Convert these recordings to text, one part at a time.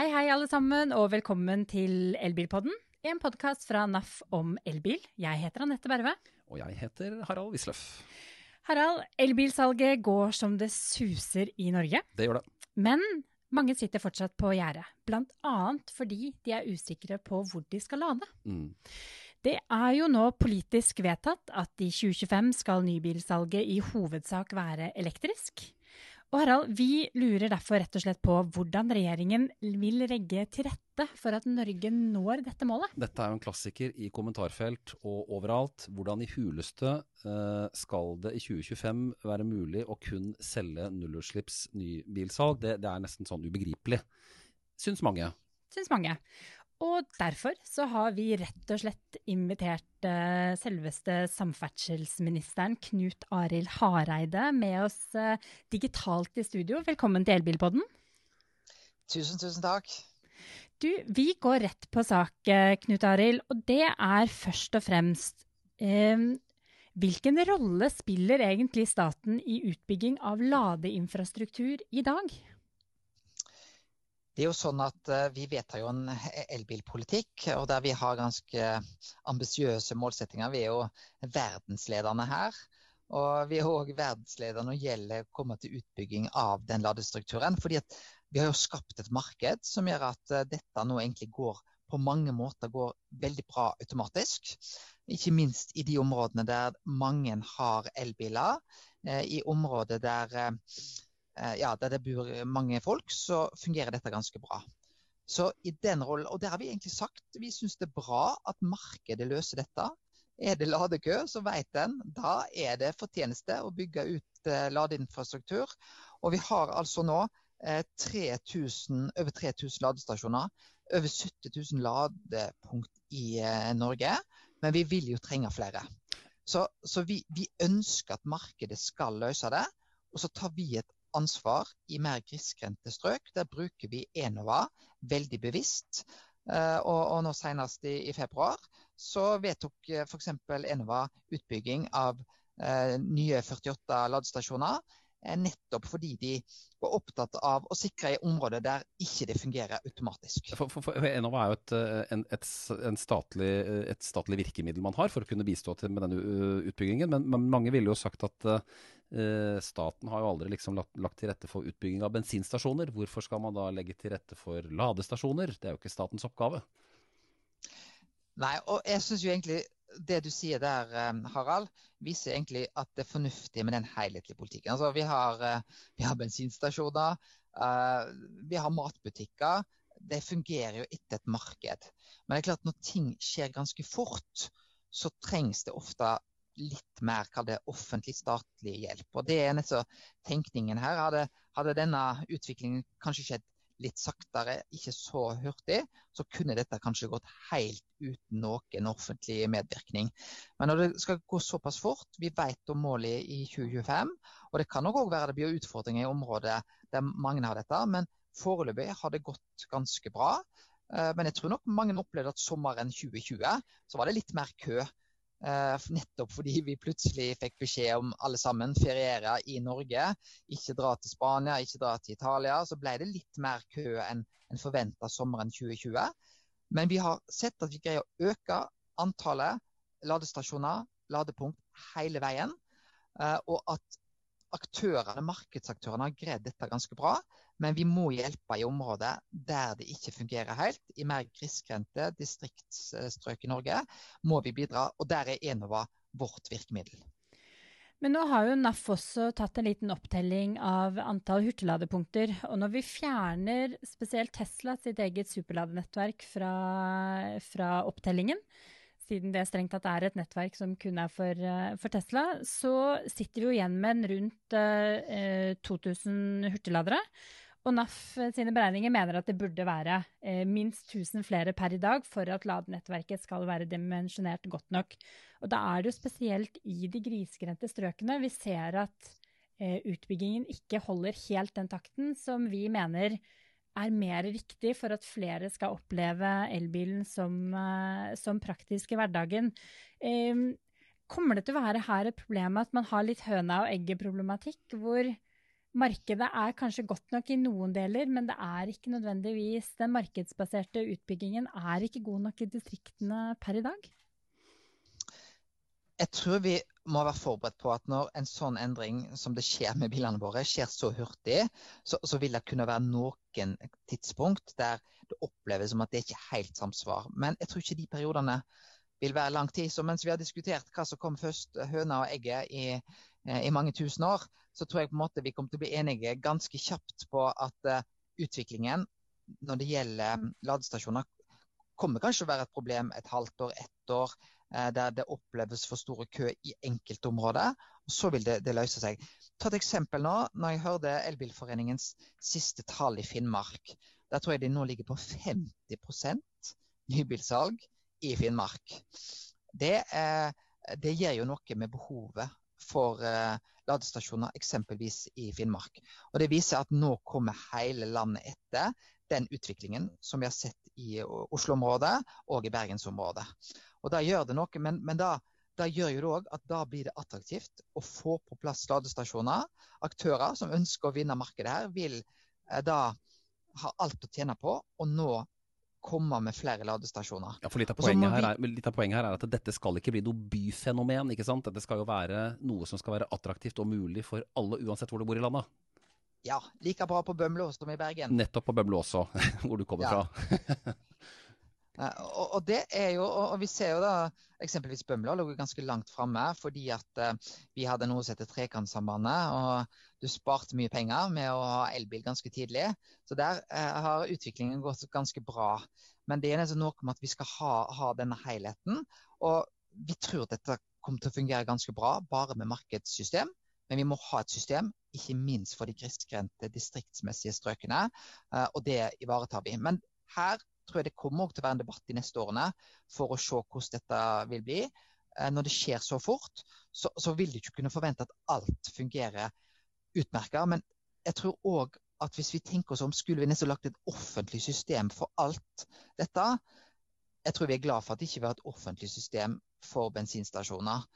Hei, hei, alle sammen, og velkommen til Elbilpodden. En podkast fra NAF om elbil. Jeg heter Anette Berve. Og jeg heter Harald Wisløff. Harald, elbilsalget går som det suser i Norge. Det gjør det. Men mange sitter fortsatt på gjerdet. Annet fordi de er usikre på hvor de skal lade. Mm. Det er jo nå politisk vedtatt at i 2025 skal nybilsalget i hovedsak være elektrisk. Og Harald, vi lurer derfor rett og slett på hvordan regjeringen vil legge til rette for at Norge når dette målet? Dette er jo en klassiker i kommentarfelt og overalt. Hvordan i huleste uh, skal det i 2025 være mulig å kun selge nullutslipps nybilsalg? Det, det er nesten sånn ubegripelig, syns mange. Syns mange. Og derfor så har vi rett og slett invitert uh, selveste samferdselsministeren Knut Arild Hareide med oss uh, digitalt i studio. Velkommen til Elbilpodden. Tusen, tusen takk. Du, vi går rett på sak, uh, Knut Arild. Og det er først og fremst Hvilken rolle spiller egentlig staten i utbygging av ladeinfrastruktur i dag? Det er jo sånn at uh, Vi vedtar jo en elbilpolitikk, og der vi har ganske ambisiøse målsettinger. Vi er jo verdensledende her. Og vi er òg verdensledende når det gjelder å komme til utbygging av den ladestrukturen. fordi vi har jo skapt et marked som gjør at uh, dette nå egentlig går på mange måter går veldig bra automatisk. Ikke minst i de områdene der mange har elbiler. I områder der Eh, ja, der det bor mange folk, så fungerer dette ganske bra. Så i den rollen, Og det har vi egentlig sagt, vi syns det er bra at markedet løser dette. Er det ladekø, så vet en da er det fortjeneste å bygge ut eh, ladeinfrastruktur. Og vi har altså nå eh, 3000, over 3000 ladestasjoner. Over 70 000 ladepunkt i eh, Norge. Men vi vil jo trenge flere. Så, så vi, vi, ønsker at markedet skal løse det. Og så tar vi et ansvar i mer grisgrendte strøk. Der bruker vi Enova veldig bevisst. Uh, og, og, nå senest i, i februar så vedtok uh, f.eks. Enova utbygging av uh, nye 48 ladestasjoner. Nettopp fordi de var opptatt av å sikre i områder der ikke det fungerer automatisk. For, for, for Enova er jo et, en, et, en statlig, et, statlig, virkemiddel man har for å kunne bistå med denne utbyggingen. Men, men mange ville jo sagt at Eh, staten har jo aldri liksom lagt, lagt, til rette for utbygging av bensinstasjoner. Hvorfor skal man da legge til rette for ladestasjoner? Det er jo ikke statens oppgave. Nei, og jeg syns jo egentlig det du sier der, eh, Harald, viser egentlig at det er fornuftig med den helhetlige politikken. Altså, vi, har, eh, vi har bensinstasjoner, vi har matbutikker. Det fungerer jo etter et marked. Men det er klart når ting skjer ganske fort, så trengs det ofte litt mer det, offentlig, statlig hjelp. Og Det er nesten tenkningen her. Hadde, hadde, denne utviklingen kanskje skjedd litt saktere, ikke så hurtig, så kunne dette kanskje gått helt uten noen offentlig medvirkning. Men når det skal gå såpass fort, vi vet om målet i 2025, og det kan nok òg være det blir utfordringer i området der mange har dette, men foreløpig har det gått ganske bra. Eh, men jeg tror nok mange opplevde at sommeren 2020 så var det litt mer kø nettopp fordi vi plutselig fikk beskjed om alle sammen feriere i Norge. Ikke dra til Spania, ikke dra til Italia. Så ble det litt mer kø enn en forventa sommeren 2020. Men vi har sett at vi greier å øke antallet ladestasjoner, ladepunkt, hele veien. Uh, og at aktørene, markedsaktørene har greid dette ganske bra. Men vi må hjelpe i områder der det ikke fungerer helt. I mer grisgrendte distriktsstrøk i Norge må vi bidra. Og der er Enova vårt virkemiddel. Men nå har jo NAF også tatt en liten opptelling av antall hurtigladepunkter. Og når vi fjerner spesielt Tesla sitt eget superladenettverk fra, fra opptellingen, siden det strengt tatt er et nettverk som kun er for, for Tesla, så sitter vi jo igjen med en rundt eh, 2000 hurtigladere. Og NAF sine beregninger mener at det burde være eh, minst 1000 flere per i dag for at ladenettverket skal være dimensjonert godt nok. Og da er det jo spesielt i de grisgrendte strøkene vi ser at eh, utbyggingen ikke holder helt den takten som vi mener er mer riktig for at flere skal oppleve elbilen som, eh, som praktisk i hverdagen. Kommer det til å være her et problem at man har litt høna og egget-problematikk, hvor markedet er kanskje godt nok i noen deler, men det er ikke nødvendigvis Den markedsbaserte utbyggingen er ikke god nok i distriktene per i dag? Jeg tror vi må være forberedt på at når en sånn endring som det skjer med bilene våre, skjer så hurtig, så, så vil det kunne være noen tidspunkt der det oppleves som at det ikke er helt samsvar. Men jeg tror ikke de periodene vil være lang tid. Så mens vi har diskutert hva som kom først, høna og egget, i, i mange tusen år, så tror jeg på en måte vi kommer til å bli enige ganske kjapt på at uh, utviklingen når det gjelder um, ladestasjoner, kommer kanskje å være et problem et halvt år, ett år, uh, der det oppleves for store kø i enkelte områder. og Så vil det, det, løse seg. Ta et eksempel nå. når jeg hørte Elbilforeningens siste tall i Finnmark. Der tror jeg de nå ligger på 50% nybilsalg i Finnmark. Det, det gjør jo noe med behovet for uh, ladestasjoner eksempelvis i Finnmark. Og Det viser at nå kommer hele landet etter den utviklingen som vi har sett i Oslo-området og i Bergensområdet. Og Da gjør det noe, men, men da, da, gjør jo det òg at da blir det attraktivt å få på plass ladestasjoner. Aktører som ønsker å vinne markedet her, vil eh, da ha alt å tjene på å nå komme med flere ladestasjoner. Ja, for litt av, poenget her er, litt av poenget her er at dette skal ikke bli noe byfenomen. ikke sant? Dette skal jo være noe som skal være attraktivt og mulig for alle, uansett hvor du bor i landet. Ja, like bra på Bømlo som i Bergen. Nettopp på Bømlo også, hvor du kommer ja. fra. og, og, det er jo, og, vi ser jo da eksempelvis Bømla lå ganske langt framme fordi at uh, vi hadde noe som heter Trekantsambandet. og du sparte mye penger med å ha elbil ganske tidlig. Så der uh, har utviklingen gått ganske bra. Men det er nesten noe med at vi skal ha, ha denne helheten. Og vi tror dette kommer til å fungere ganske bra bare med markedssystem. Men vi må ha et system, ikke minst for de grisgrendte distriktsmessige strøkene. Og det ivaretar vi. Men her tror jeg det kommer til å være en debatt de neste årene for å se hvordan dette vil bli. Uh, når det skjer så fort, så, så vil du ikke kunne forvente at alt fungerer utmerka. Men jeg tror òg at hvis vi tenker oss om, skulle vi nesten lagt et offentlig system for alt dette. Jeg tror vi er glad for at det ikke var et offentlig system for bensinstasjoner.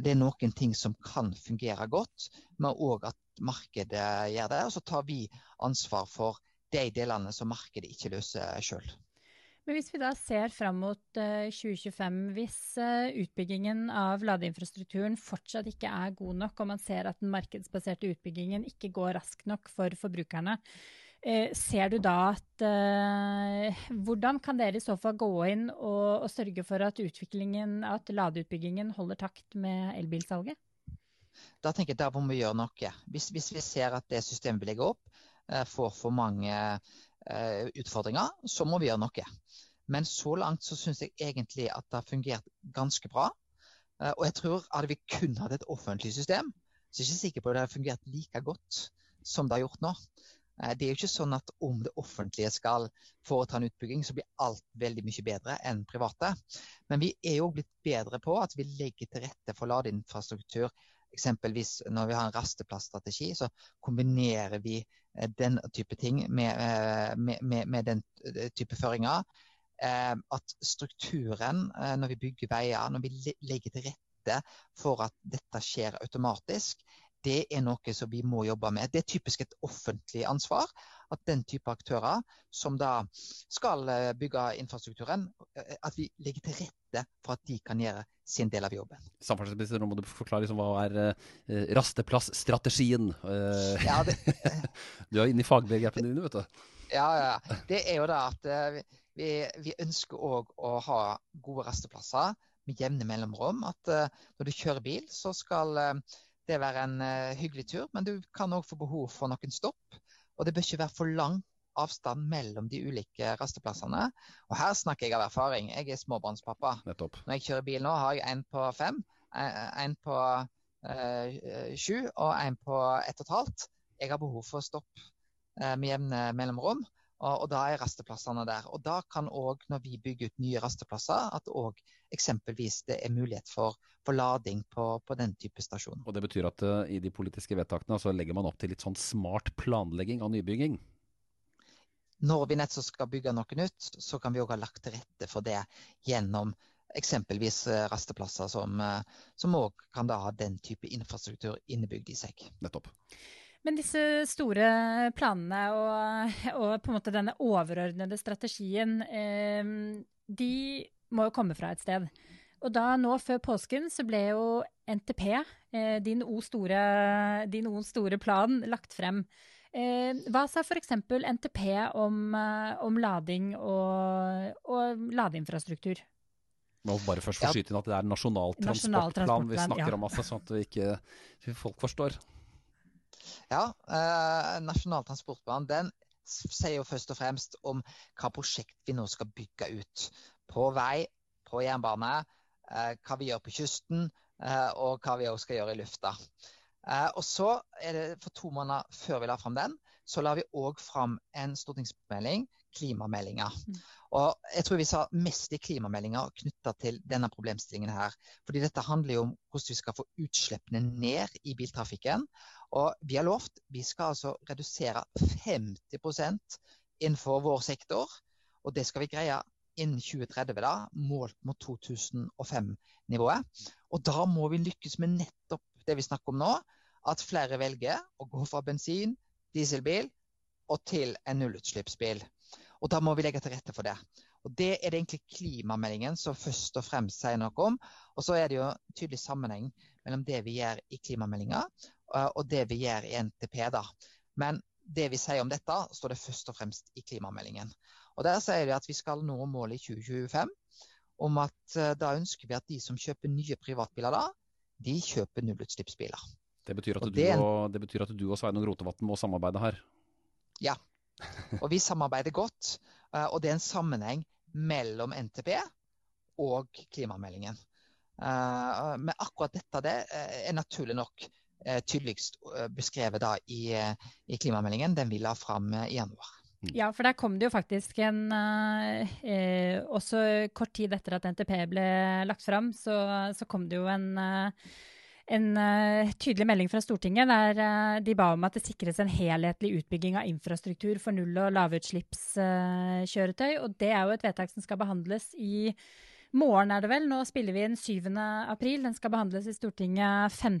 Det er noen ting som kan fungere godt, men òg at markedet gjør det. Og så tar vi ansvar for de delene som markedet ikke løser sjøl. Men hvis vi da ser fram mot 2025, eh, hvis eh, utbyggingen av ladeinfrastrukturen fortsatt ikke er god nok, og man ser at den markedsbaserte utbyggingen ikke går raskt nok for forbrukerne, eh, ser du da at Hvordan kan dere i så fall gå inn og, og sørge for at, at ladeutbyggingen holder takt med elbilsalget? Da tenker jeg der må vi gjøre noe. Hvis, hvis vi ser at det systemet vi legger opp, får for mange utfordringer, så må vi gjøre noe. Men så langt så syns jeg egentlig at det har fungert ganske bra. Eh, og jeg tror hadde vi kun hatt et offentlig system, så er jeg ikke sikker på at det hadde fungert like godt som det har gjort nå. Eh, det er jo ikke sånn at om det offentlige skal foreta en utbygging, så blir alt veldig mye bedre enn private. Men vi er jo blitt bedre på at vi legger til rette for ladeinfrastruktur Eksempelvis når vi har en rasteplassstrategi, så kombinerer vi eh, den type ting med, eh, med, med, med den eh, type føringer. At strukturen når vi bygger veier, når vi legger til rette for at dette skjer automatisk, det er noe som vi må jobbe med. Det er typisk et offentlig ansvar at den type aktører som da skal bygge infrastrukturen, at vi legger til rette for at de kan gjøre sin del av jobben. Samferdselsminister, nå må du forklare liksom, hva er rasteplassstrategien? Ja, det, du er inne i fagbegrepene dine, vet du. Ja, ja. Det er jo da at vi, vi, ønsker òg å ha gode rasteplasser med jevne mellomrom. At når du kjører bil, så skal det være en hyggelig tur, men du kan òg få behov for noen stopp. Og det bør ikke være for lang avstand mellom de ulike rasteplassene. Og her snakker jeg av erfaring. Jeg er småbarnspappa. Nettopp. Når jeg kjører bil nå, har jeg en på fem, en på eh, sju og en på ett og et halvt. Jeg har behov for å stoppe uh, med jevne mellomrom. Og, og, da er rasteplassene der. Og da kan òg, når vi bygger ut nye rasteplasser, at òg eksempelvis det er mulighet for, for lading på, på, den type stasjon. Og Det betyr at uh, i de politiske vedtakene så legger man opp til litt sånn smart planlegging av nybygging? når vi nettopp skal bygge noe nytt, så kan vi òg ha lagt til rette for det gjennom eksempelvis eh, rasteplasser som òg eh, kan da ha den type infrastruktur innebygd i seg. Nettopp. Men disse store planene og, og, på en måte denne overordnede strategien, eh, de må jo komme fra et sted. Og da nå før påsken så ble jo NTP, eh, din, o store, din O store plan, lagt frem. Eh, hva sa f.eks. NTP om, eh, om lading og, og ladeinfrastruktur? Må bare først få skyte inn at det er Nasjonal transportplan vi snakker ja. om, altså, sånn at vi ikke, folk forstår. Ja, eh, Nasjonal transportplan den sier jo først og fremst om hva prosjekt vi nå skal bygge ut. På vei, på jernbane, eh, hva vi gjør på kysten, eh, og hva vi også skal gjøre i lufta. Eh, og så er det For to måneder før vi la fram den, så la vi òg fram en stortingsmelding, klimameldinga. Mm. Og jeg tror vi sa mest i klimameldinga knytta til denne problemstillingen her. Fordi dette handler jo om hvordan vi skal få utslippene ned i biltrafikken. Og vi har lovt vi skal altså redusere 50% innenfor vår sektor. Og det skal vi greie innen 2030, da, målt mot 2005-nivået. Og da må vi lykkes med nettopp det vi snakker om nå, at flere velger å gå fra bensin, dieselbil og til en nullutslippsbil. Og Da må vi legge til rette for det. Og Det er det egentlig klimameldingen som først og fremst sier noe om. Og så er det jo tydelig sammenheng mellom det vi gjør i klimameldinga eh, og det vi gjør i NTP. da. Men det vi sier om dette, står det først og fremst i klimameldingen. Og Der sier de at vi skal nå målet i 2025 om at eh, da ønsker vi at de som kjøper nye privatbiler da, de kjøper nullutslippsbiler. Det betyr, og du, og, det betyr at du og Sveinung Rotevatn må samarbeide her? Ja, og vi samarbeider godt. Eh, og det er en sammenheng mellom NTP og klimameldingen. Eh, men akkurat dette det eh, er naturlig nok tydeligst beskrevet da i, i klimameldingen, den vi la fram i januar. Mm. Ja, for der kom det jo faktisk en eh, Også kort tid etter at NTP ble lagt fram, så, så kom det jo en eh, en uh, tydelig melding fra Stortinget der uh, de ba om at det sikres en helhetlig utbygging av infrastruktur for null- og lavutslippskjøretøy. Uh, og det er jo et vedtak som skal behandles i morgen, er det vel. Nå spiller vi inn 7. april. Den skal behandles i Stortinget 5.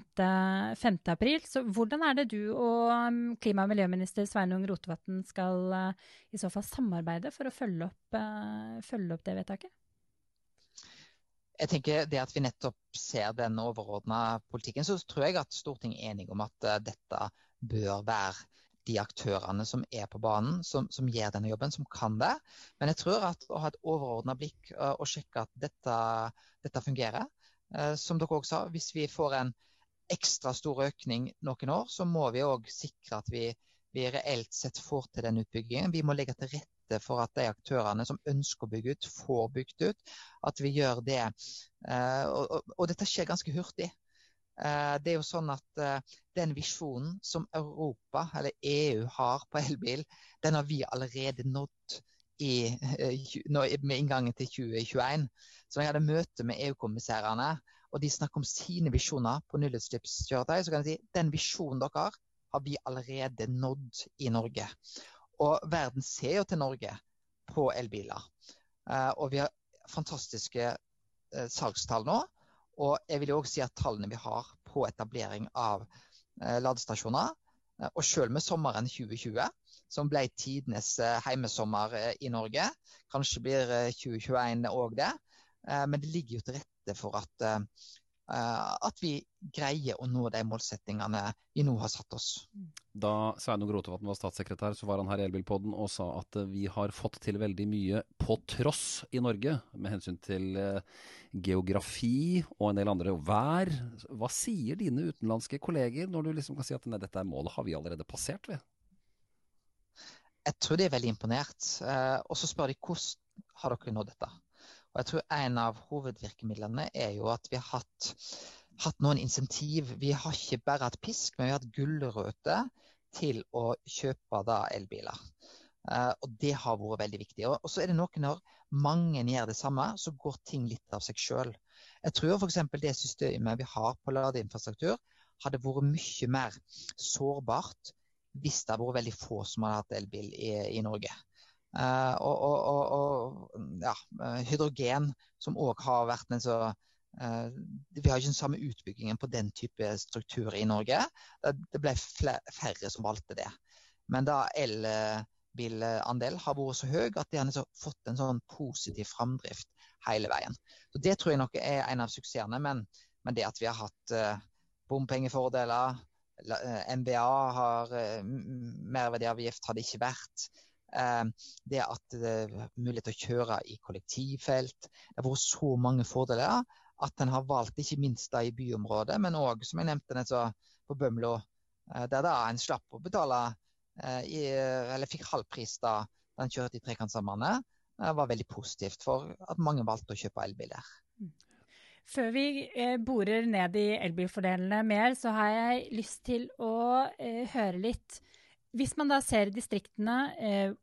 5. april. Så hvordan er det du og um, klima- og miljøminister Sveinung Rotevatn skal uh, i så fall samarbeide for å følge opp, følge opp det vedtaket? Jeg tenker det at vi nettopp ser den overordna politikken, så tror jeg at Stortinget er enig om at uh, dette bør være de aktørene som er på banen, som, som, gjør denne jobben, som kan det. Men jeg tror at å ha et overordna blikk uh, og sjekke at dette, dette fungerer uh, Som dere også sa, hvis vi får en ekstra stor økning noen år, så må vi òg sikre at vi, vi reelt sett får til den utbyggingen. Vi må legge til rette rette for at de aktørene som ønsker å bygge ut, får bygd ut. At vi gjør det. Eh, og, og, og dette skjer ganske hurtig. Eh, det er jo sånn at eh, Den visjonen som Europa, eller EU, har på elbil, den har vi allerede nådd i, med inngangen til 2021. Så jeg hadde møte med EU-kommissærene, og de snakker om sine visjoner på nullutslippskjøretøy. Så kan jeg si den visjonen dere har, har vi allerede nådd i Norge. Og verden ser jo til Norge på elbiler. Uh, og vi har fantastiske uh, salgstall nå. Og jeg vil jo også si at tallene vi har på etablering av uh, ladestasjoner, og selv med sommeren 2020, som ble tidenes heimesommer i Norge, kanskje blir 2021 òg det, men det ligger jo til rette for at Eh, at vi greier å nå de målsettingene vi nå har satt oss. Da Sveinung Rotevatn var statssekretær, så var han her i Elbilpodden og sa at eh, vi har fått til veldig mye på tross i Norge, med hensyn til eh, geografi og en del andre vær. Hva sier dine utenlandske kolleger når du liksom kan si at nei, dette er målet har vi allerede passert ved? Jeg tror de er veldig imponert. og så spør de hvordan har dere nådd dette? Og jeg tror En av hovedvirkemidlene er jo at vi har hatt, hatt noen insentiv. Vi har ikke bare hatt pisk, men vi har hatt gulrøtter til å kjøpe da elbiler. Uh, og Det har vært veldig viktig. Og, og så er det noe når mange gjør det samme, så går ting litt av seg sjøl. Jeg tror f.eks. det systemet vi har på ladeinfrastruktur, hadde vært mye mer sårbart hvis det hadde vært veldig få som hadde hatt elbil i, i Norge. Uh, og, og, og, ja, hydrogen, som òg har vært en så vi har ikke den samme utbyggingen på den type strukturer i Norge. Det ble færre som valgte det. Men da elbilandel har vært så høy at de har fått en sånn positiv framdrift hele veien. Så Det tror jeg nok er en av suksessene. Men, men det at vi har hatt bompengefordeler, MBA har merverdiavgift, har det ikke vært. Det at det er mulighet til å kjøre i kollektivfelt. Det har vært så mange fordeler at en har valgt ikke minst i byområdet, men òg som jeg nevnte på Bømlo, eh, der da en slapp å betale eh, eller fikk halv pris da en kjørte i Trekantsambandet, Det var veldig positivt for at mange valgte å kjøpe elbiler. Mm. Før vi borer ned i elbilfordelene mer, så har jeg lyst til å høre litt hvis man da ser distriktene,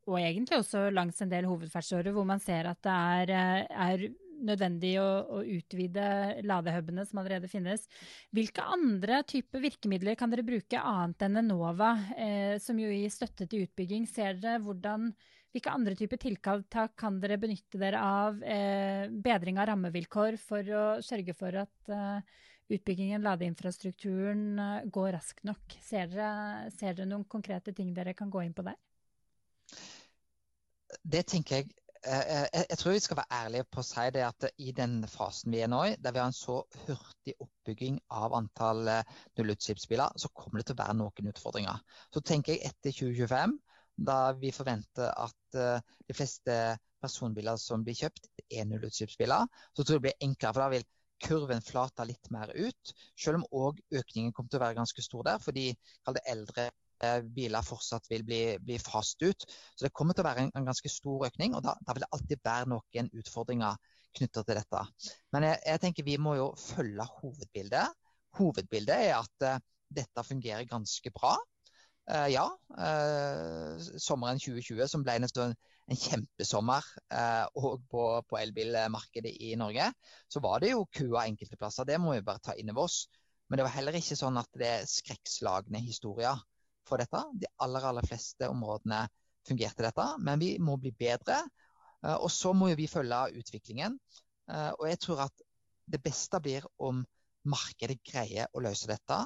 og egentlig også langs en del hovedferdselsårer, hvor man ser at det er, er nødvendig å, å, utvide ladehubene som allerede finnes. Hvilke andre typer virkemidler kan dere bruke annet enn Enova, eh, som jo gir støtte til utbygging? Ser dere hvordan, hvilke andre typer tiltak kan dere benytte dere av? Eh, bedring av rammevilkår for å sørge for at eh, utbyggingen, ladeinfrastrukturen, eh, går raskt nok. Ser dere, ser dere noen konkrete ting dere kan gå inn på der? Det tenker jeg Eh, eh, jeg, jeg, tror vi skal være ærlige på å si det at i den fasen vi er nå i, der vi har en så hurtig oppbygging av antall nullutslippsbiler, så kommer det til å være noen utfordringer. Så tenker jeg etter 2025, da vi forventer at de fleste personbiler som blir kjøpt, er nullutslippsbiler, så tror jeg det blir enklere. for da vil kurven flata litt mer ut, selv om òg økningen kommer til å være ganske stor der. fordi eldre Eh, biler fortsatt vil bli, bli, fast ut. Så det kommer til å være en, en ganske stor økning, og da, da, vil det alltid være noen utfordringer knyttet til dette. Men jeg, jeg, tenker vi må jo følge hovedbildet. Hovedbildet er at uh, dette fungerer ganske bra. Uh, ja, uh, sommeren 2020 som ble nesten en kjempesommer og på, på elbilmarkedet i Norge, så var det jo kua enkelte plasser. Det må vi bare ta inn over oss. Men det var heller ikke sånn at det er skrekkslagne historier for dette. De aller, aller fleste områdene fungerte dette, men vi må bli bedre. Eh, og så må vi følge utviklingen. Eh, og jeg tror at det beste blir om markedet greier å løse dette.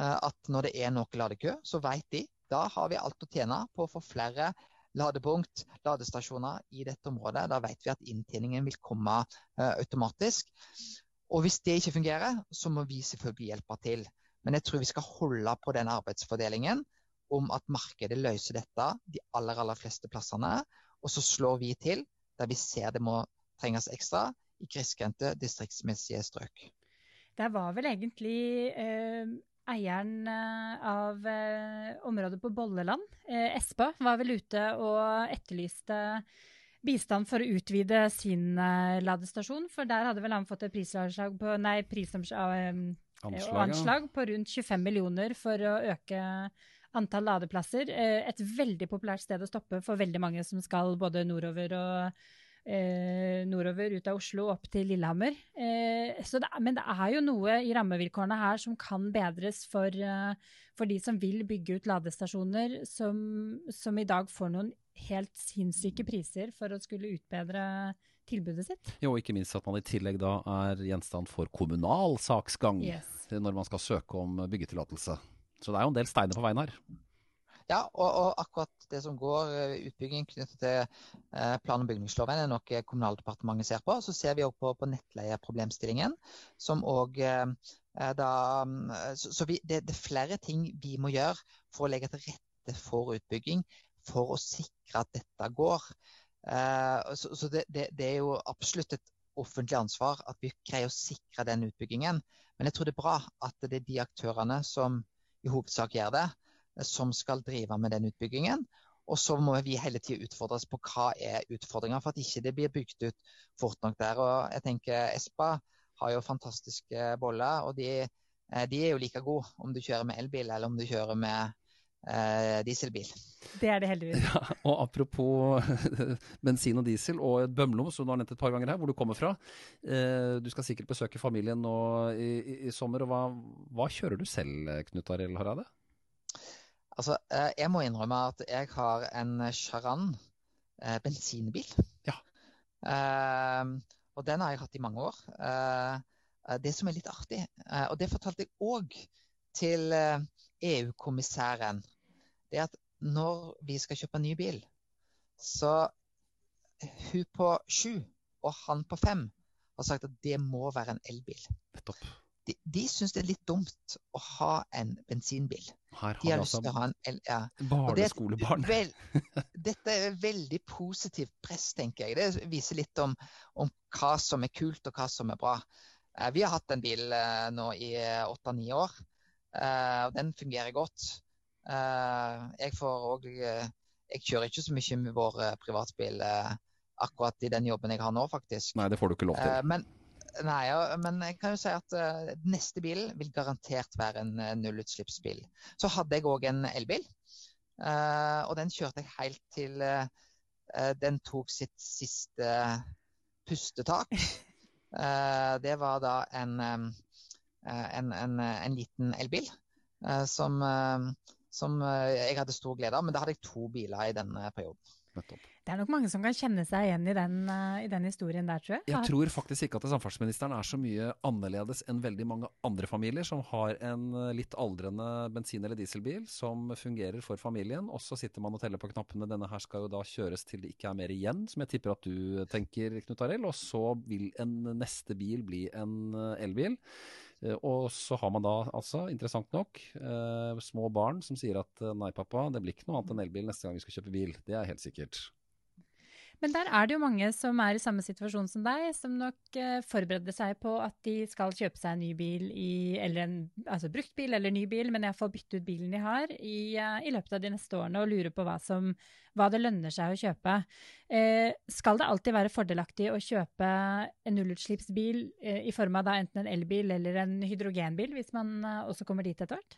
Eh, at når det er noe ladekø, så vet de da har vi alt å tjene på å få flere ladepunkt, ladestasjoner i dette området. Da vet vi at inntjeningen vil komme automatisk. Og hvis det ikke fungerer, så må vi selvfølgelig hjelpe til. Men jeg tror vi skal holde på den arbeidsfordelingen om at markedet løser dette de aller, aller fleste plassene. Og så slår vi til der vi ser det må trenges ekstra i grisgrendte distriktsmessige strøk. Det var vel egentlig eh, eieren eh, av eh, området på Bolleland, eh, Espa, var vel ute og etterlyste bistand for å utvide sin ladestasjon. For der hadde vel han fått et prisomslag på Nei, Anslag, på rundt 25 millioner for å øke antall ladeplasser. Et veldig populært sted å stoppe for veldig mange som skal både nordover og eh, nordover ut av Oslo opp til Lillehammer. Eh, det, men det er jo noe i rammevilkårene her som kan bedres for, eh, for de som vil bygge ut ladestasjoner, som, som, i dag får noen helt sinnssyke priser for å skulle utbedre tilbudet sitt. Jo, ikke minst at man i tillegg da er gjenstand for kommunal saksgang yes. når man skal søke om byggetillatelse. Så det er jo en del steiner på veien her. Ja, og, og, akkurat det som går eh, utbygging knyttet til eh, plan- og bygningsloven, er noe Kommunaldepartementet ser på. Så ser vi òg på, på nettleieproblemstillingen, som òg eh, da Så, så vi, det, det, er flere ting vi må gjøre for å legge til rette for utbygging, for å sikre at dette går. Så, så det, det, det, er jo absolutt et offentlig ansvar at vi greier å sikre den utbyggingen. Men jeg tror det er bra at det er de aktørene som i hovedsak gjør det, som skal drive med den utbyggingen. Og så må vi hele tida utfordres på hva er utfordringa for at ikke det blir bygd ut fort nok der. Og jeg tenker Espa har jo fantastiske boller, og de, eh, de er jo like gode om du kjører med elbil eller om du kjører med eh, dieselbil. Det er det heldigvis. Ja, og apropos bensin og diesel og Bømlo, som du har nevnt et par ganger her, hvor du kommer fra. Eh, du skal sikkert besøke familien nå i, i, i sommer. og hva, hva, kjører du selv, Knut Arild Hareide? Altså, eh, jeg må innrømme at jeg har en Charan eh, bensinbil. Ja. Eh, og den har jeg hatt i mange år. Eh, det som er litt artig, og det fortalte jeg òg til EU-kommissæren, det er at når vi skal kjøpe en ny bil, så hun på sju og han på fem har sagt at det må være en elbil. Nettopp. De, de syns det er litt dumt å ha en bensinbil. Her har De har lyst altså til å ha en el... Ja. barneskolebarn. det. Vel, dette er veldig positivt press, tenker jeg. Det viser litt om, om hva som er kult og hva som er bra. Eh, Vi har hatt en bil eh, nå i åtte-ni år, eh, og den fungerer godt. Eh, Jeg får òg Jeg kjører ikke så mye med vår eh, privatbil eh, akkurat i den jobben jeg har nå, faktisk. Nei, det får du ikke lov til. Eh, Men, nei, men jeg kan jo si at uh, neste bil vil garantert være en uh, nullutslippsbil. Så hadde jeg òg en elbil, uh, og den kjørte jeg helt til den tok sitt siste pustetak. Det var da en, eh, en, en, en liten elbil som, som jeg hadde stor glede av. Men da hadde jeg to biler i denne perioden. Nettopp. Det er nok mange som kan kjenne seg igjen i den, eh, i den historien der, tror jeg. Jeg tror faktisk ikke at samferdselsministeren er så mye annerledes enn veldig mange andre familier som har en eh, litt aldrende bensin- eller dieselbil som fungerer for familien, og så sitter man og teller på knappene. Denne her skal jo da kjøres til det ikke er mer igjen, som jeg tipper at du tenker, Knut Arild. Og så vil en neste bil bli en eh, elbil. Og så har man da altså, interessant nok, små barn som sier at nei pappa, det blir ikke noe annet enn elbil neste gang vi skal kjøpe bil. Det er helt sikkert. Men der er det jo mange som er i samme situasjon som deg, som nok eh, forbereder seg på at de skal kjøpe seg en ny bil, i, eller en altså brukt bil eller ny bil, men iallfall bytte ut bilen de har i, eh, i løpet av de neste årene, og lurer på hva, som, hva det lønner seg å kjøpe. Eh, skal det alltid være fordelaktig å kjøpe en nullutslippsbil eh, i form av da enten en elbil eller en hydrogenbil, hvis man også kommer dit etter hvert?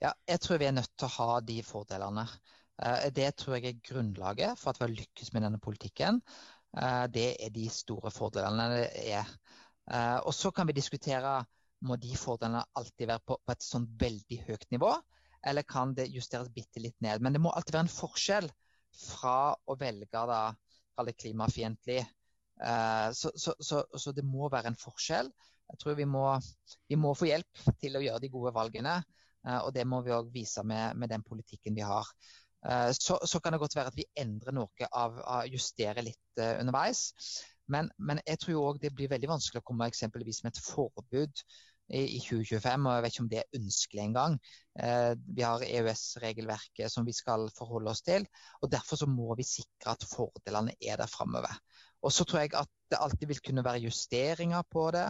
Ja, jeg tror vi er nødt til å ha de fordelene. Eh, Det tror jeg er grunnlaget for at vi har lykkes med denne politikken. Eh, Det er de store fordelene det er. Eh, Og så kan vi diskutere må de fordelene alltid være på, et sånn veldig høyt nivå, eller kan det justeres bitte litt ned. Men det må alltid være en forskjell fra å velge da, det klimafiendtlig. Så, så, så, så det må være en forskjell. Jeg tror vi må, vi må få hjelp til å gjøre de gode valgene. Og det må vi òg vise med, med den politikken vi har. Eh, Så, så kan det godt være at vi endrer noe av, av justerer litt eh, underveis. Men, men jeg tror òg det blir veldig vanskelig å komme eksempelvis med et forbud i, i 2025. Og jeg vet ikke om det er ønskelig engang. Eh, vi har EØS-regelverket som vi skal forholde oss til. og Derfor så må vi sikre at fordelene er der framover. Og så tror jeg at det alltid vil kunne være justeringer på det.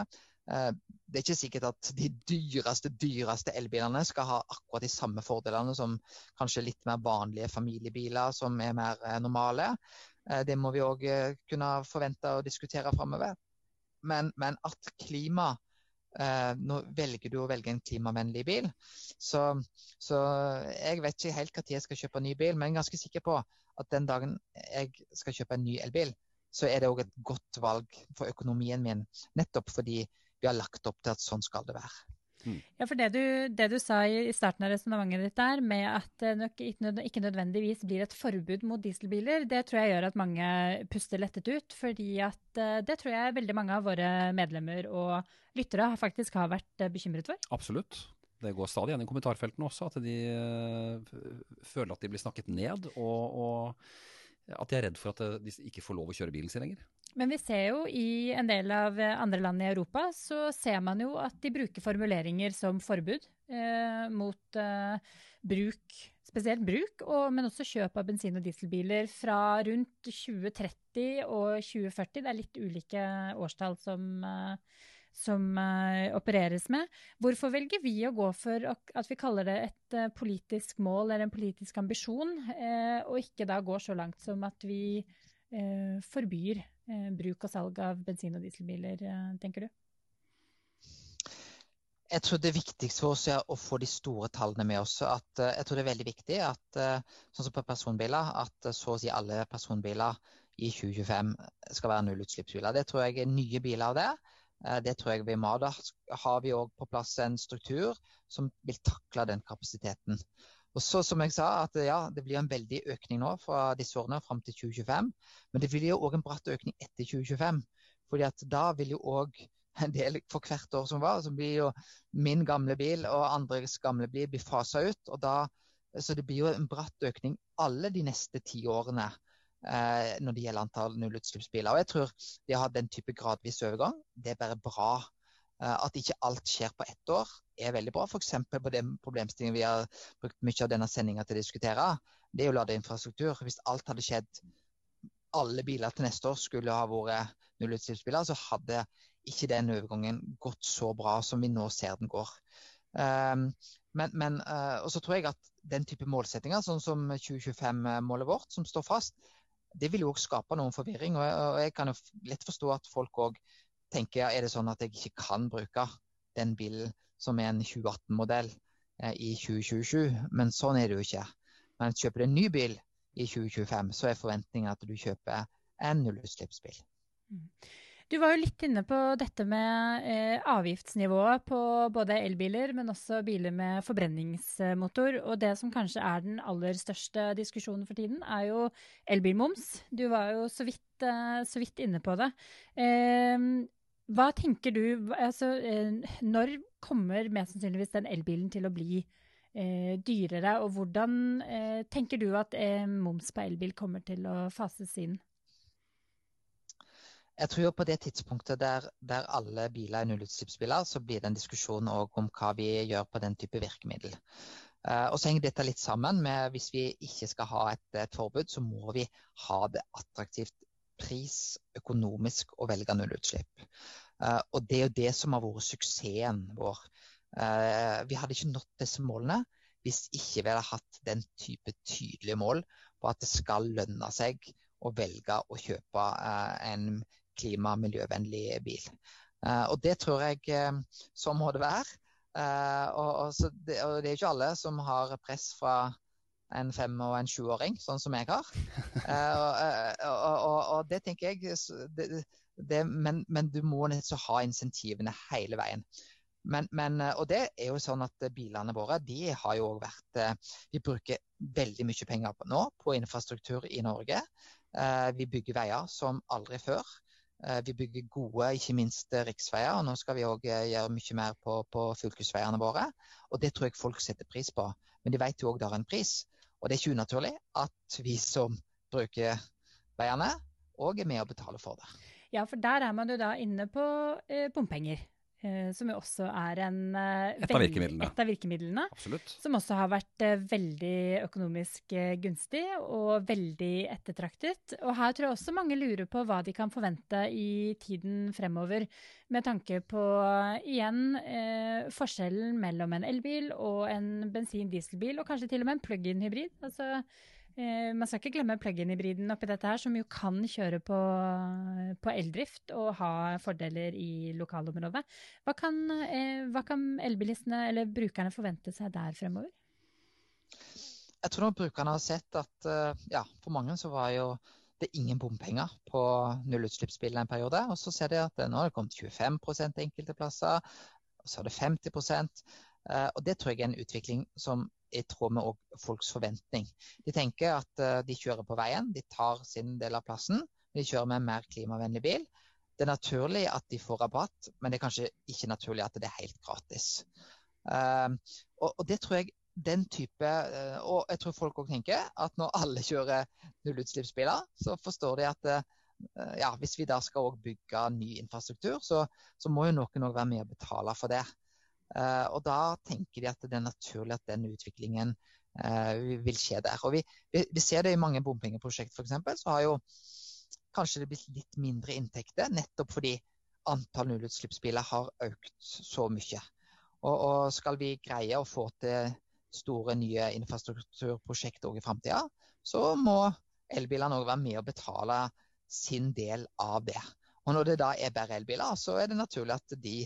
Eh, Det er ikke sikkert at de dyreste, dyreste elbilene skal ha akkurat de samme fordelene som kanskje litt mer vanlige familiebiler som er mer eh, normale. Eh, Det må vi òg kunne forvente å diskutere framover. Men, men at klima Nå velger du å velge en klimavennlig bil. Så, så jeg vet ikke helt når jeg skal kjøpe en ny bil, men jeg er ganske sikker på at den dagen jeg skal kjøpe en ny elbil, så er det òg et godt valg for økonomien min. Nettopp fordi vi har lagt opp til at sånn skal det være. Ja, for det du, det du sa i starten av resonnementet ditt der, med at det nok ikke nødvendigvis blir et forbud mot dieselbiler, det tror jeg gjør at mange puster lettet ut. Fordi at eh, det tror jeg veldig mange av våre medlemmer og lyttere har- faktisk har vært eh, bekymret for. Absolutt. Det går stadig igjen i kommentarfeltene også, at de eh, føler at de blir snakket ned, og, og at de er redd for at eh, de ikke får lov å kjøre bilen sin lenger. Men vi ser jo i en del av eh, andre land i Europa, så ser man jo at de bruker formuleringer som forbud eh, mot eh, bruk, spesielt bruk, og, men også kjøp av bensin- og dieselbiler fra rundt 2030 og 2040. Det er litt ulike årstall som, eh, som uh, opereres med. Hvorfor velger vi å gå for at vi kaller det et uh, politisk mål eller en politisk ambisjon, uh, og ikke da går så langt som at vi forbyr bruk og salg av bensin- og dieselbiler, tenker du? Jeg tror det viktigste for oss er å få de store tallene med oss. At, jeg tror det er veldig viktig at sånn som på personbiler, at så å si alle personbiler i 2025 skal være nullutslippsbiler. Det tror jeg er nye biler av det. Eh, Det tror jeg vi må. Da har vi òg på plass en struktur som vil takle den kapasiteten. Og så, som jeg sa, at ja, Det blir en veldig økning nå fra disse årene fram til 2025. Men det blir jo òg en bratt økning etter 2025. fordi at da vil jo òg en del for hvert år som var. Så blir jo min gamle bil og andres gamle bil blir fasa ut. og da, Så det blir jo en bratt økning alle de neste ti årene når det gjelder antall nullutslippsbiler. Og jeg tror det å ha den type gradvis overgang, det er bare bra. Eh, at ikke alt skjer på ett år, er veldig bra. F.eks. på den problemstillingen vi har brukt mye av denne sendinga til å diskutere. Det er jo ladeinfrastruktur. Hvis alt hadde skjedd alle biler til neste år skulle ha vært nullutslippsbiler, så hadde ikke den overgangen gått så bra som vi nå ser den går. Um, men, men uh, og så tror jeg at den type målsettinger, sånn som 2025-målet vårt, som står fast, det vil jo også skape noen forvirring. Og, og jeg kan jo lett forstå at folk òg tenker er det sånn at jeg ikke kan bruke den bilen som er en 2018-modell eh, i 2027. Men sånn er det jo ikke. Men kjøper du en ny bil i 2025, så er forventningen at du kjøper en nullutslippsbil. Mm. Du var jo litt inne på dette med eh, avgiftsnivået på både elbiler, men også biler med forbrenningsmotor. Og det som kanskje er den aller største diskusjonen for tiden, er jo elbilmoms. Du var jo så vidt, eh, så vidt inne på det. Eh, hva tenker du altså, eh, Når kommer mest sannsynligvis den elbilen til å bli eh, dyrere, og hvordan eh, tenker du at moms på elbil kommer til å fases inn? Jeg tror på det tidspunktet der, der alle biler er nullutslippsbiler, så blir det en diskusjon om hva vi gjør på den type virkemiddel. Uh, og så henger dette litt sammen med hvis vi ikke skal ha et, et forbud, så må vi ha det attraktivt pris økonomisk å velge nullutslipp. Uh, og det er jo det som har vært suksessen vår. Eh, vi hadde ikke nådd disse målene hvis ikke vi hadde hatt den type tydelige mål på at det skal lønne seg å velge å kjøpe eh, en klima- og miljøvennlig bil. Eh, og det tror jeg sånn må det være. Og, og, det, og det er ikke alle som har press fra en fem- og en sjuåring, sånn som jeg har. og, og, det tenker jeg det, det, men, men, du må nettopp ha insentivene hele veien. Men, men, eh, og det er jo sånn at eh, bilene våre de har jo også vært eh, Vi bruker veldig mye penger på, nå på infrastruktur i Norge. Vi bygger veier som aldri før. Vi bygger gode, ikke minst riksveier. og Nå skal vi òg gjøre mye mer på, på fylkesveiene våre. Og det tror jeg folk setter pris på. Men de vet jo òg det har en pris. Og det er ikke unaturlig at vi som bruker veiene, òg er med å betale for det. Ja, for der er man jo da inne på eh, bompenger. Eh, som jo også er en, uh, et, av et, av virkemidlene. Absolutt. Som også har vært uh, veldig økonomisk gunstig og veldig ettertraktet. Og her tror jeg også mange lurer på hva de kan forvente i tiden fremover. Med tanke på igjen forskjellen mellom en elbil og en bensin-dieselbil, og kanskje til og med en plug-in hybrid. Altså Eh, man skal ikke glemme plug-in-hybriden oppi dette her, som jo kan kjøre på, på eldrift og ha fordeler i lokalområdet. Hva kan, eh, hva kan elbilistene eller brukerne forvente seg der fremover? Jeg tror nok brukerne har sett at eh, ja, for mange så var jo det ingen bompenger på nullutslippsbiler en periode. Og så ser de at nå har det kommet 25 enkelte plasser, og så er det 50% Og det tror jeg er en utvikling som i tråd med folks forventning. De tenker at uh, de kjører på veien, de tar sin del av plassen. De kjører med en mer klimavennlig bil. Det er naturlig at de får rabatt, men det er kanskje ikke naturlig at det er helt gratis. Uh, og, og, det tror jeg den type uh, Og jeg tror folk òg tenker at når alle kjører nullutslippsbiler, så forstår de at uh, ja, hvis vi da skal bygge ny infrastruktur, så, så må jo noen òg være med å betale for det. Eh, og da tenker de at det er naturlig at den utviklingen eh, vil skje der. Og vi, vi ser det i mange bompengeprosjekt f.eks. Så har jo kanskje det blitt litt mindre inntekter, nettopp fordi antall nullutslippsbiler har økt så mye. Og, og, skal vi greie å få til store nye infrastrukturprosjekter i framtida, så må elbilene òg være med å betale sin del av det. Og når det da er bare elbiler, så er det naturlig at de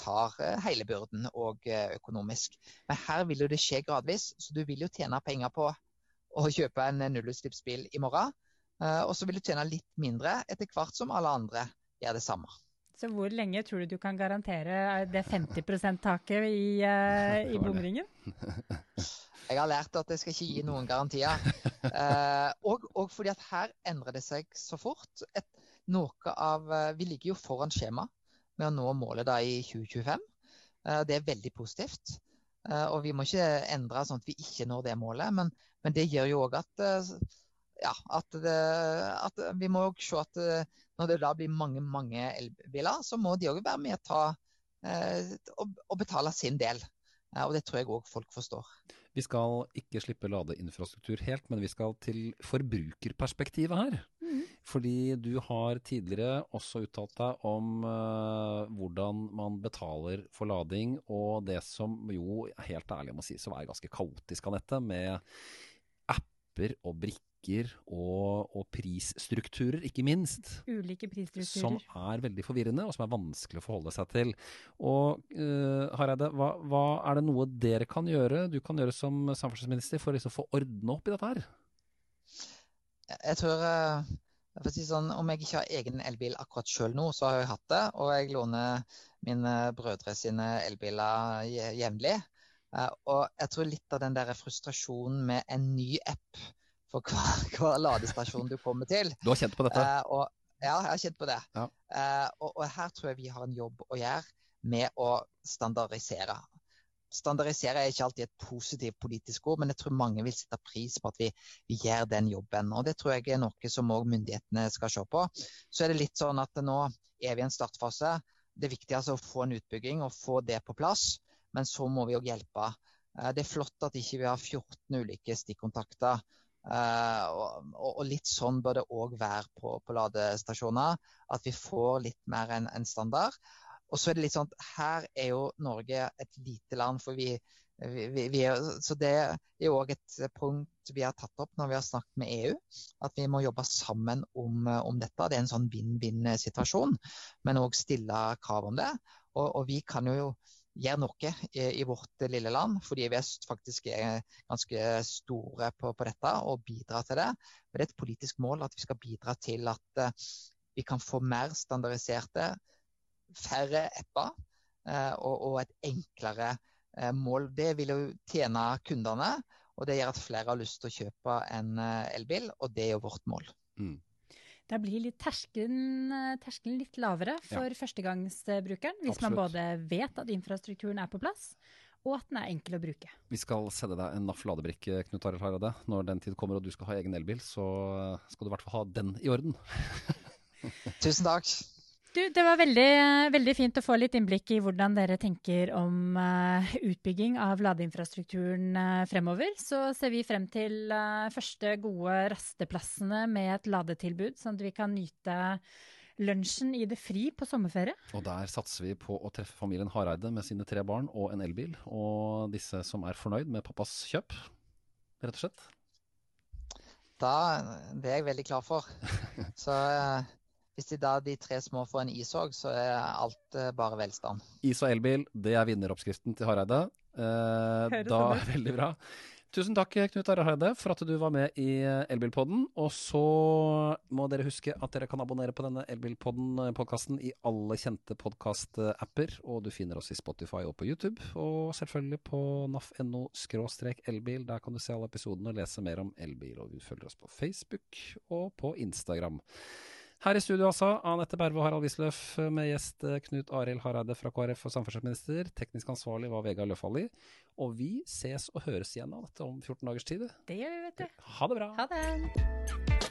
tar eh, hele byrden og eh, økonomisk. Men her vil jo det skje gradvis, så du vil jo tjene penger på å kjøpe en nullutslippsbil i morgen. Eh, og så vil du tjene litt mindre etter hvert som alle andre gjør det samme. Så hvor lenge tror du du kan garantere det 50 %-taket i, uh, i bomringen? Jeg har lært at jeg skal ikke gi noen garantier. Uh, og, og, fordi at her endrer det seg så fort. Et, noe av, Vi ligger jo foran skjema. Med å nå målet da i 2025. Det er veldig positivt. Og vi må ikke endre sånn at vi ikke når det målet, men, men det gjør jo òg at, ja, at, at, vi må se at når det da blir mange mange elbiler, så må de òg være med å ta og betale sin del. Og det tror jeg òg folk forstår. Vi skal ikke slippe ladeinfrastruktur helt, men vi skal til forbrukerperspektivet her. Mm. Fordi du har tidligere også uttalt deg om uh, hvordan man betaler for lading, og det som jo helt ærlig må sies å være ganske kaotisk, av nettet med apper og brikker brikker og, og, prisstrukturer, ikke minst. Ulike prisstrukturer. Som er veldig forvirrende, og som er vanskelig å forholde seg til. Og uh, Hareide, hva, hva, er det noe dere kan gjøre, du kan gjøre som samferdselsminister, for liksom å liksom få ordne opp i dette her? Jeg tror uh, jeg si sånn, Om jeg ikke har egen elbil akkurat sjøl nå, så har jeg hatt det. Og jeg låner mine brødre sine elbiler jevnlig. Uh, og jeg tror litt av den der frustrasjonen med en ny app for hver, hver, ladestasjon du kommer til. Du har kjent på dette? Uh, og, ja, jeg har kjent på det. Ja. Uh, og, og, her tror jeg vi har en jobb å gjøre med å standardisere. Standardisere er ikke alltid et positivt politisk ord, men jeg tror mange vil sette pris på at vi, vi gjør den jobben. Og Det tror jeg er noe som òg myndighetene skal se på. Så er det litt sånn at nå er vi i en startfase. Det er viktig altså å få en utbygging og få det på plass, men så må vi òg hjelpe. Eh, det er flott at ikke vi ikke har 14 ulike stikkontakter og, og, litt sånn bør det òg være på, på, ladestasjoner. At vi får litt mer enn en standard. Og så er det litt sånn at her er jo Norge et lite land. for vi, vi, vi er, Så det er òg et punkt vi har tatt opp når vi har snakket med EU. At vi må jobbe sammen om, om dette. Det er en sånn vinn-vinn-situasjon. Men òg stille krav om det. Og, og vi kan jo gjøre noe i, i, vårt lille land, fordi vi faktisk er ganske store på, på, dette og bidrar til det. Men det er et politisk mål at vi skal bidra til at uh, vi kan få mer standardiserte, færre apper uh, og, og, et enklere uh, mål. Det vil jo tjene kundene, og det gjør at flere har lyst til å kjøpe en elbil, og det er jo vårt mål. Mm. Da blir litt terskelen, eh, terskelen litt lavere for ja. førstegangsbrukeren, hvis Absolutt. man både vet at infrastrukturen er på plass, og at den er enkel å bruke. Vi skal sende deg en NAF ladebrikke, Knut Arild Hareide. Når den tid kommer og du skal ha egen elbil, så skal du i hvert fall ha den i orden. Tusen takk. Du, det var veldig, veldig, fint å få litt innblikk i hvordan dere tenker om uh, utbygging av ladeinfrastrukturen uh, fremover. Så ser vi frem til uh, første gode rasteplassene med et ladetilbud, sånn at vi kan nyte lunsjen i det fri på sommerferie. Og der satser vi på å treffe familien Hareide med sine tre barn og en elbil. Og disse som er fornøyd med pappas kjøp, rett og slett. Da, det er jeg veldig klar for. Så hvis de da de tre små får en is òg, så er alt uh, bare velstand. Is og elbil, det er vinneroppskriften til Hareide. Uh, da, veldig bra. Tusen takk, Knut Are Hareide, for at du var med i eh, Elbilpodden. Og så må dere huske at dere kan abonnere på denne Elbilpodden-podkasten i alle kjente podkast-apper. Og du finner oss i Spotify og på YouTube. Og selvfølgelig på naf.no elbil. Der kan du se alle episodene og lese mer om elbil. Og du følger oss på Facebook og på Instagram. Her i studio altså, Anette Berve og Harald Wisløff med gjest eh, Knut Arild Hareide fra KrF og samferdselsminister. Teknisk ansvarlig var Vegard Løfaldli. Og vi ses og høres igjen av dette om 14 dagers tid. Det gjør vi, vet du. Ha det bra. Ha det.